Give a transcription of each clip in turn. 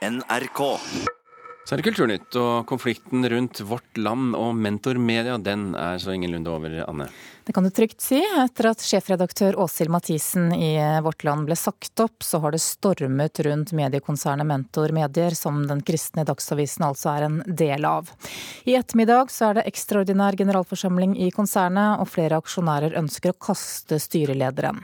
NRK. Så er det Kulturnytt, og konflikten rundt Vårt Land og Mentormedia, den er så ingenlunde over, Anne? Det kan du trygt si. Etter at sjefredaktør Åshild Mathisen i Vårt Land ble sagt opp, så har det stormet rundt mediekonsernet Mentor Medier, som den kristne Dagsavisen altså er en del av. I ettermiddag så er det ekstraordinær generalforsamling i konsernet, og flere aksjonærer ønsker å kaste styrelederen.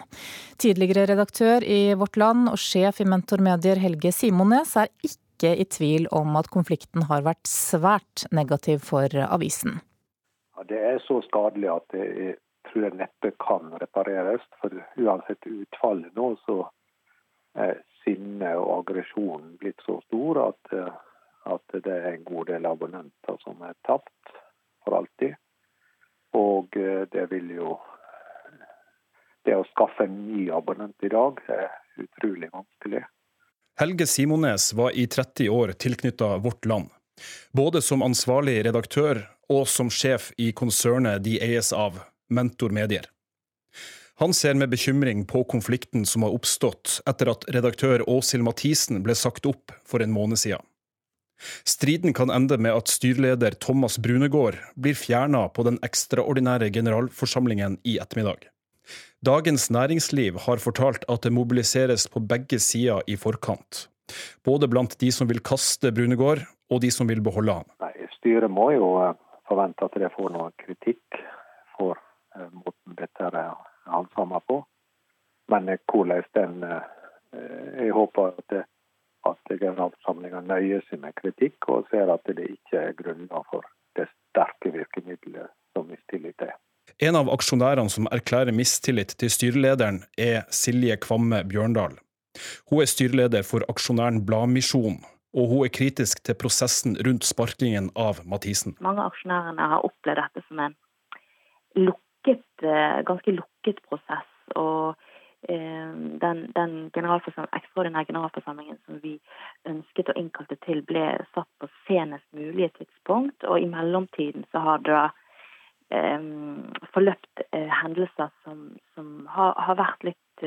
Tidligere redaktør i Vårt Land og sjef i Mentor Medier, Helge Simones, er ikke ikke i tvil om at konflikten har vært svært negativ for avisen. Ja, det er så skadelig at jeg tror jeg neppe kan repareres. For uansett utfallet nå, så er sinnet og aggresjonen blitt så stor at, at det er en god del abonnenter som er tapt for alltid. Og det vil jo Det å skaffe en ny abonnent i dag er utrolig vanskelig. Helge Simones var i 30 år tilknytta Vårt Land, både som ansvarlig redaktør og som sjef i konsernet de eies av, Mentor Medier. Han ser med bekymring på konflikten som har oppstått etter at redaktør Åshild Mathisen ble sagt opp for en måned siden. Striden kan ende med at styreleder Thomas Brunegård blir fjerna på den ekstraordinære generalforsamlingen i ettermiddag. Dagens Næringsliv har fortalt at det mobiliseres på begge sider i forkant. Både blant de som vil kaste Brunegård, og de som vil beholde han. Nei, Styret må jo forvente at det får noe kritikk for måten dette er handsamet på. Men hvordan den Jeg håper at, det, at generalforsamlinga nøyer seg med kritikk, og ser at det ikke er grunnlag for det sterke virkemidlet som mistillit er. En av aksjonærene som erklærer mistillit til styrelederen, er Silje Kvamme Bjørndal. Hun er styreleder for aksjonæren Bladmisjonen, og hun er kritisk til prosessen rundt sparkingen av Mathisen. Mange av aksjonærene har opplevd dette som en lukket, ganske lukket prosess. og den, den ekstraordinære generalforsamlingen som vi ønsket å innkalte til, ble satt på senest mulige tidspunkt. Og i mellomtiden så har det forløpt hendelser som, som har, har, vært litt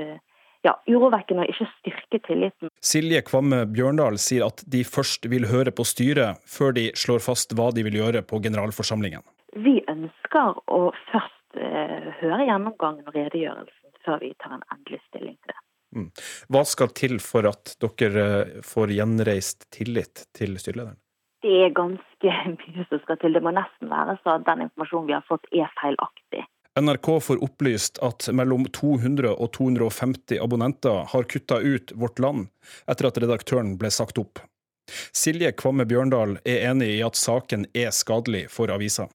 ja, urovekkende og ikke styrket tilliten. Silje Kvamme Bjørndal sier at de først vil høre på styret, før de slår fast hva de vil gjøre på generalforsamlingen. Vi ønsker å først høre gjennomgangen og redegjørelsen før vi tar en endelig stilling til det. Mm. Hva skal til for at dere får gjenreist tillit til styrelederen? Det er ganske mye som skal til. Det må nesten være så at den informasjonen vi har fått er feilaktig. NRK får opplyst at mellom 200 og 250 abonnenter har kutta ut Vårt Land etter at redaktøren ble sagt opp. Silje Kvamme Bjørndal er enig i at saken er skadelig for avisa.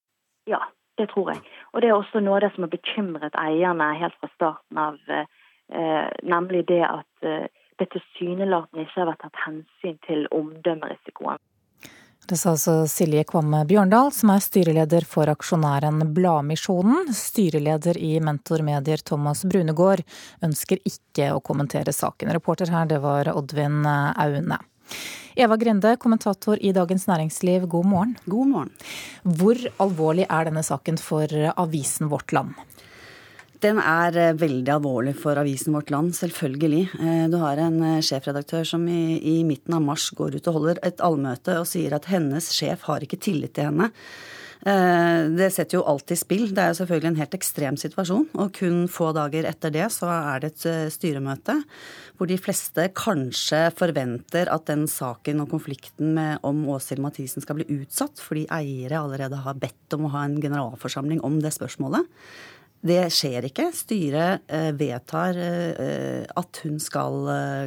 Ja, det tror jeg. Og det er også noe av det som har bekymret eierne helt fra starten av, eh, nemlig det at eh, det tilsynelatende ikke har vært tatt hensyn til omdømmerisikoen. Det sa altså Silje Kvamme Bjørndal, som er styreleder for aksjonæren Bladmisjonen. Styreleder i Mentor Medier Thomas Brunegård ønsker ikke å kommentere saken. Reporter her, det var Oddvin Aune. Eva Grinde, kommentator i Dagens Næringsliv, god morgen. God morgen. Hvor alvorlig er denne saken for avisen Vårt Land? Den er veldig alvorlig for avisen Vårt Land, selvfølgelig. Du har en sjefredaktør som i, i, midten av mars går ut og holder et allmøte og sier at hennes sjef har ikke tillit til henne. Det setter jo alt i spill. Det er jo selvfølgelig en helt ekstrem situasjon. Og kun få dager etter det så er det et styremøte hvor de fleste kanskje forventer at den saken og konflikten med, om Åshild Mathisen skal bli utsatt, fordi eiere allerede har bedt om å ha en generalforsamling om det spørsmålet. Det skjer ikke. Styret vedtar at hun skal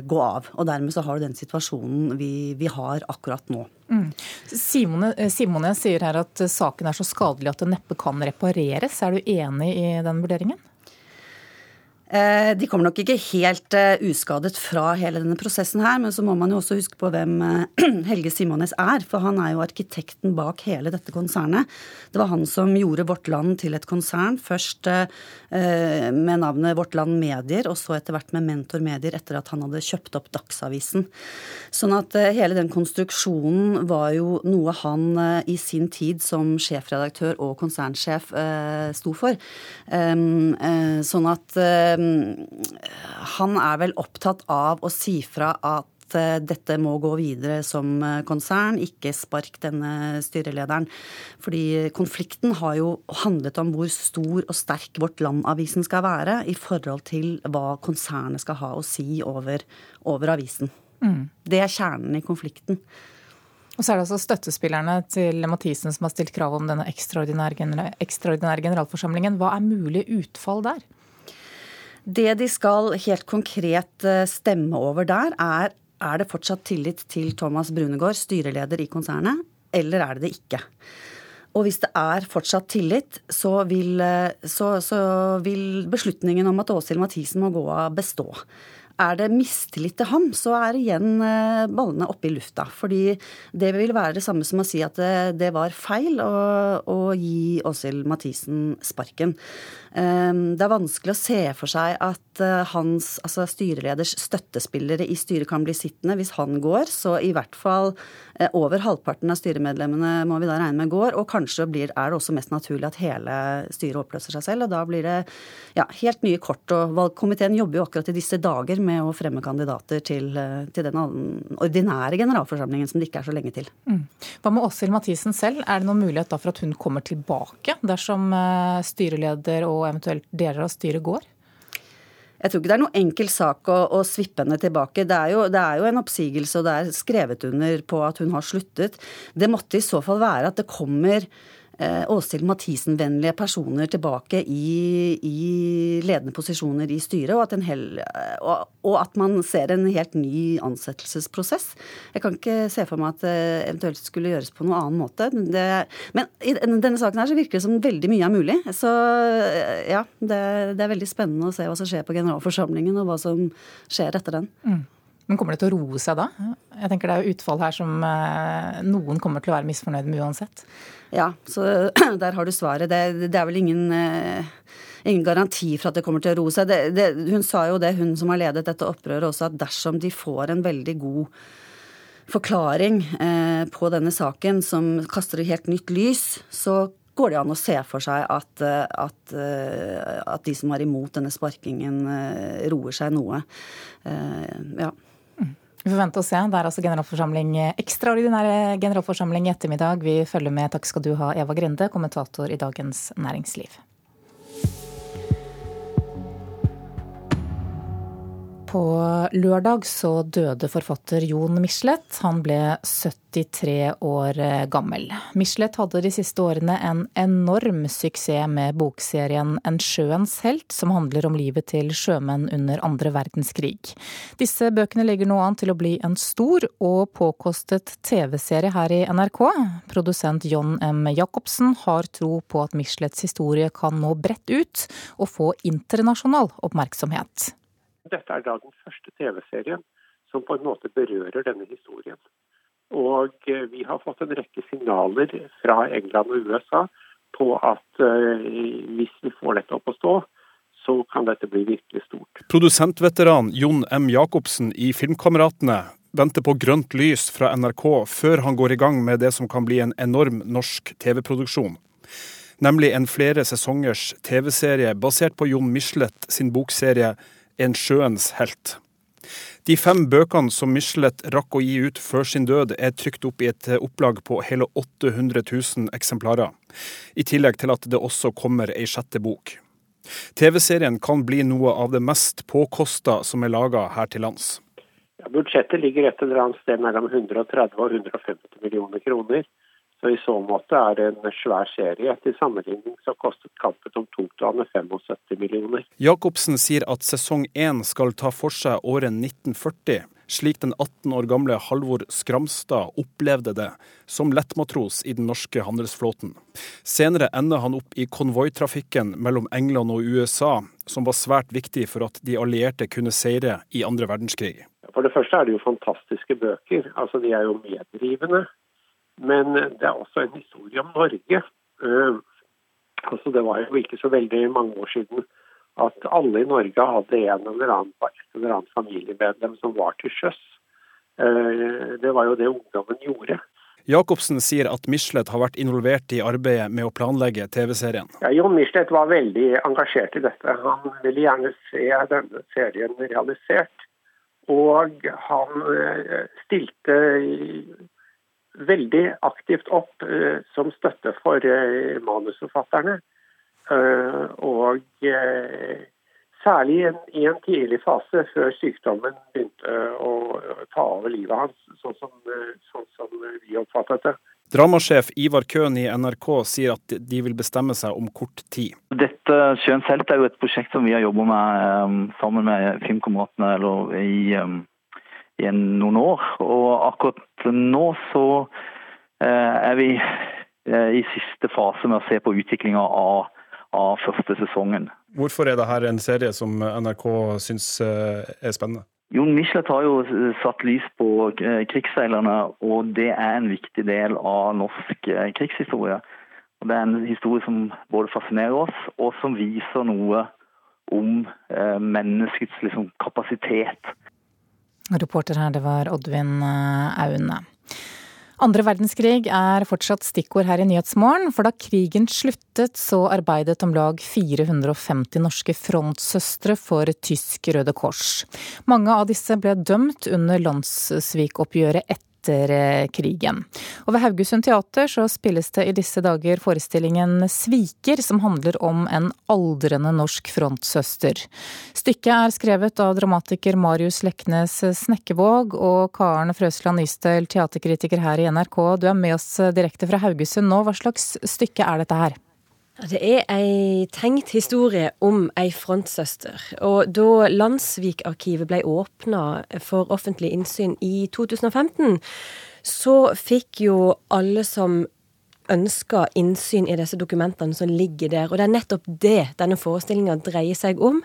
gå av. Og dermed så har du den situasjonen vi, vi har akkurat nå. Mm. Simone, Simone sier her at saken er så skadelig at det neppe kan repareres. Er du enig i den vurderingen? De kommer nok ikke helt uskadet fra hele denne prosessen her, men så må man jo også huske på hvem Helge Simones er. For han er jo arkitekten bak hele dette konsernet. Det var han som gjorde Vårt Land til et konsern. Først med navnet Vårt Land Medier, og så etter hvert med Mentor Medier etter at han hadde kjøpt opp Dagsavisen. Sånn at hele den konstruksjonen var jo noe han i sin tid som sjefredaktør og konsernsjef sto for. Sånn at han er vel opptatt av å si fra at at eh, dette må gå videre som eh, konsern, ikke spark denne styrelederen. Fordi konflikten har jo handlet om hvor stor og sterk Vårt Land-avisen skal være i forhold til hva konsernet skal ha å si over, over avisen. Mm. Det er kjernen i konflikten. Og så er det altså støttespillerne til Mathisen som har stilt krav om denne ekstraordinære, ekstraordinære generalforsamlingen. Hva er mulig utfall der? Det de skal helt konkret eh, stemme over der, er er det fortsatt tillit til Thomas Brunegård, styreleder i konsernet, eller er det det ikke? Og hvis det er fortsatt tillit, så vil, eh, så, så vil beslutningen om at Åshild Mathisen må gå av, bestå. Er det mistillit til ham, så er igjen eh, ballene oppe i lufta. Fordi det vil være det samme som å si at det, det var feil å, å gi Åshild Mathisen sparken. Ehm, det er vanskelig å se for seg at eh, hans, altså styreleders støttespillere i styret kan bli sittende hvis han går. Så i hvert fall eh, over halvparten av styremedlemmene må vi da regne med går. Og kanskje blir, er det også mest naturlig at hele styret oppløser seg selv. Og da blir det ja, helt nye kort. Og valgkomiteen jobber jo akkurat i disse dager med å fremme kandidater til, eh, til den ordinære generalforsamlingen som det ikke er så lenge til. Mm. Hva med Åshild Mathisen selv? Er det noen mulighet da for at hun kommer tilbake dersom styreleder og eventuelt deler av styret går? Jeg tror ikke det er noen enkel sak å, å svippe henne tilbake. Det er, jo, det er, jo, en oppsigelse, og det er skrevet under på at hun har sluttet. Det måtte i så fall være at det kommer Eh, Åshild Mathisen-vennlige personer tilbake i, i, ledende posisjoner i styret, og at, hel, og, og at, man ser en helt ny ansettelsesprosess. Jeg kan ikke se for meg at det eventuelt skulle gjøres på noen annen måte. Det, men i denne saken her så virker det som veldig mye er mulig. Så ja, det, det, er veldig spennende å se hva som skjer på generalforsamlingen, og hva som skjer etter den. Mm. Men kommer det til å roe seg da? Jeg tenker Det er jo utfall her som eh, noen kommer til å være misfornøyd med uansett. Ja, så der har du svaret. Det, det er vel ingen, eh, ingen, garanti for at det kommer til å roe seg. Det, det, hun sa jo det, hun som har ledet dette opprøret også, at dersom de får en veldig god forklaring eh, på denne saken som kaster et helt nytt lys, så går det an å se for seg at, at, at de som er imot denne sparkingen, roer seg noe. Ja. Vi får vente og se. Det er altså generalforsamling, ekstraordinære generalforsamling i ettermiddag. Vi følger med. Takk skal du ha, Eva Grinde, kommentator i Dagens Næringsliv. På lørdag så døde forfatter Jon Michelet. Han ble 73 år gammel. Michelet hadde de siste årene en enorm suksess med bokserien En sjøens helt, som handler om livet til sjømenn under andre verdenskrig. Disse bøkene legger nå an til å bli en stor og påkostet TV-serie her i NRK. Produsent John M. Jacobsen har tro på at Michelets historie kan nå bredt ut og få internasjonal oppmerksomhet. Dette er da den første TV-serien som på en måte berører denne historien. Og eh, vi har fått en rekke signaler fra England og USA på at uh, hvis vi får dette opp å stå, så kan dette bli virkelig stort. Produsentveteran Jon M. Jacobsen i Filmkameratene venter på grønt lys fra NRK før han går i gang med det som kan bli en enorm norsk TV-produksjon. Nemlig en flere sesongers TV-serie basert på Jon Michelet sin bokserie en sjøens helt. De fem bøkene som Michelet rakk å gi ut før sin død, er trykt opp i et opplag på hele 800 000 eksemplarer, i tillegg til at det også kommer ei sjette bok. TV-serien kan bli noe av det mest påkosta som er laga her til lands. Ja, budsjettet ligger et eller annet sted mellom 130 og 150 millioner kroner. Så I så måte er det en svær serie. Til sammenligning så kostet Kampen om tungtvannet 75 millioner. Jacobsen sier at sesong én skal ta for seg året 1940, slik den 18 år gamle Halvor Skramstad opplevde det som lettmatros i den norske handelsflåten. Senere ender han opp i konvoitrafikken mellom England og USA, som var svært viktig for at de allierte kunne seire i andre verdenskrig. For det første er det jo fantastiske bøker. Altså De er jo medrivende. Men det er også en historie om Norge. Uh, altså Det var jo ikke så veldig mange år siden at alle i Norge hadde en eller annen, et eller annet familiemedlem som var til sjøs. Uh, det var jo det ungdommen gjorde. Jacobsen sier at Michelet har vært involvert i arbeidet med å planlegge TV-serien. Ja, Jon Michelet var veldig engasjert i dette. Han ville gjerne se denne serien realisert. Og han stilte veldig aktivt opp som støtte for manusforfatterne. Og Særlig i en, i en, tidlig fase, før sykdommen begynte å ta over livet hans, sånn som, sånn som vi oppfattet det. Dramasjef Ivar Køhn i NRK sier at de vil bestemme seg om kort tid. Dette Sjøens helt er jo et prosjekt som vi har jobbet med um, sammen med Filmkameratene i, um, i noen år. Og akkurat nå så uh, er vi uh, i siste fase med å se på utviklinga av, av første sesongen. Hvorfor er dette en serie som NRK syns eh, er spennende? Jon Michelet har jo satt lys på eh, krigsseilerne, og det er en viktig del av norsk eh, krigshistorie. Og det er en historie som både fascinerer oss, og som viser noe om menneskets liksom, kapasitet. Reporter her, det var Oddvin Aune. Andre verdenskrig er fortsatt stikkord her i Nyhetsmorgen, for da krigen sluttet så arbeidet om lag 450 norske frontsøstre for tysk Røde Kors. Mange av disse ble dømt under landssvikoppgjøret etter etter eh, krigen. Og ved Haugesund teater så spilles det i disse dager forestillingen Sviker, som handler om en aldrende norsk frontsøster. Stykket er skrevet av dramatiker Marius Leknes Snekkevåg og Karen Frøsland Nystøl, teaterkritiker her i NRK. Du er med oss direkte fra Haugesund nå. Hva slags stykke er dette her? Det er ei tenkt historie om ei frontsøster. Og da Landsvikarkivet ble åpna for offentlig innsyn i 2015, så fikk jo alle som ønska innsyn i disse dokumentene som ligger der. Og det er nettopp det denne forestillinga dreier seg om.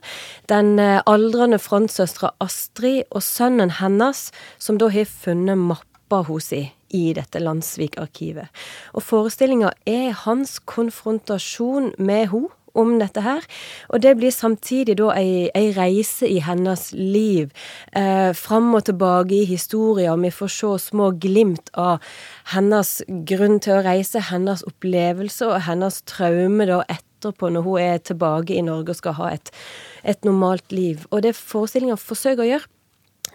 Den eh, aldrende frontsøstera Astrid og sønnen hennes, som da har funnet mappa hos si i dette Landsvik-arkivet. Og forestillinga er hans konfrontasjon med henne om dette her. Og det blir samtidig da ei, ei reise i hennes liv. Eh, fram og tilbake i historier. Vi får se små glimt av hennes grunn til å reise, hennes opplevelse og hennes traume da etterpå, når hun er tilbake i Norge og skal ha et, et normalt liv. Og det forestillinga forsøker å gjøre,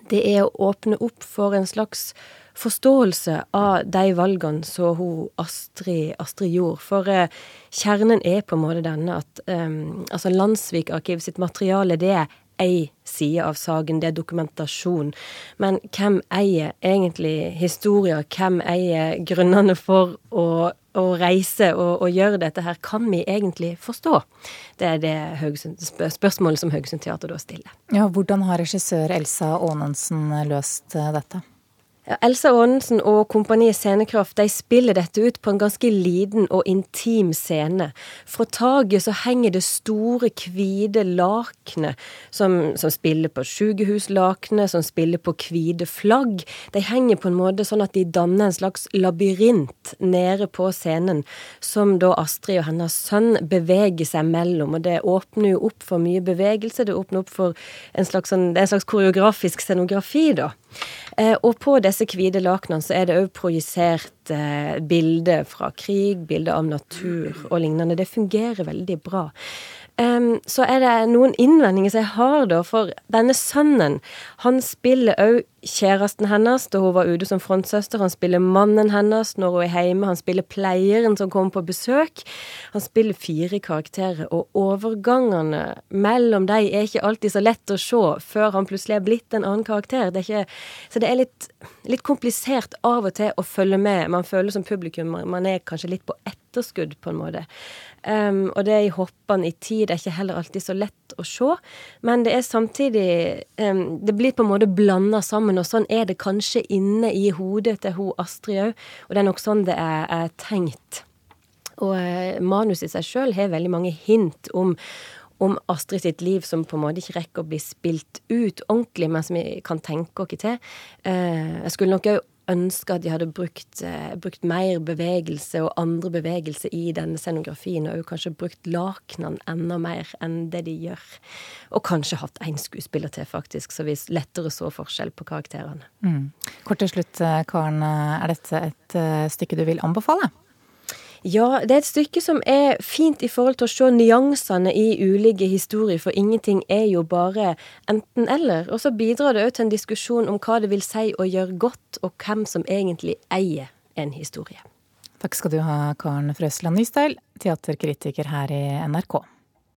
det er å åpne opp for en slags forståelse av de valgene som hun Astrid, Astrid gjorde. For eh, kjernen er på en måte denne at eh, altså Landsvik Arkiv sitt materiale, det er ei side av saken, det er dokumentasjon. Men hvem eier egentlig historier? Hvem eier grunnene for å, å reise og, og, gjøre dette her? Kan vi egentlig forstå? Det er det Haugesund, spørsmålet som Haugesund Teater da stiller. Ja, hvordan har regissør Elsa Aanensen løst eh, dette? Elsa Aanensen og kompaniet Scenekraft de spiller dette ut på en ganske liten og intim scene. Fra taket så henger det store, hvite lakenet som, som, spiller på sykehuslakenet, som spiller på hvite flagg. De henger på en måte sånn at de danner en slags labyrint nede på scenen, som da Astrid og hennes sønn beveger seg mellom. Og det åpner jo opp for mye bevegelse, det åpner opp for en slags, sånn, en slags koreografisk scenografi, da. Eh, og på disse hvite lakenene så er det òg projisert eh, bilder fra krig, bilder av natur og lignende. Det fungerer veldig bra. Um, så er det noen innvendinger som jeg har, da. For denne sønnen, han spiller òg kjæresten hennes da hun var ute som frontsøster. Han spiller mannen hennes når hun er hjemme. Han spiller pleieren som kommer på besøk. Han spiller fire karakterer, og overgangene mellom dem er ikke alltid så lett å se før han plutselig er blitt en annen karakter. Det ikke, så det er litt, litt, komplisert av og til å følge med. Man føler som publikum man er kanskje litt på etterskudd, på en måte. Um, og det er i hoppene i tid. Er ikke heller alltid så lett å se. Men det er samtidig um, Det blir på en måte blanda sammen, og sånn er det kanskje inne i hodet til hun Astrid òg. Og det er nok sånn det er, er tenkt. Og eh, manuset i seg sjøl har veldig mange hint om om Astrid sitt liv som på en måte ikke rekker å bli spilt ut ordentlig, men som vi kan tenke oss til. Uh, jeg skulle nok òg ønske at de hadde brukt, eh, brukt, mer bevegelse og andre bevegelser i denne scenografien, og kanskje brukt lakenene enda mer enn det de gjør. Og kanskje hatt én skuespiller til, faktisk, så vi lettere så forskjell på karakterene. Mm. Kort til slutt, eh, Karen. Er dette et stykke du vil anbefale? Ja, det er et stykke som er fint i forhold til å se nyansene i ulike historier, for ingenting er jo bare enten-eller. Og så bidrar det òg til en diskusjon om hva det vil si å gjøre godt, og hvem som egentlig eier en historie. Takk skal du ha, Karen Frøsland Nystøyl, teaterkritiker her i NRK.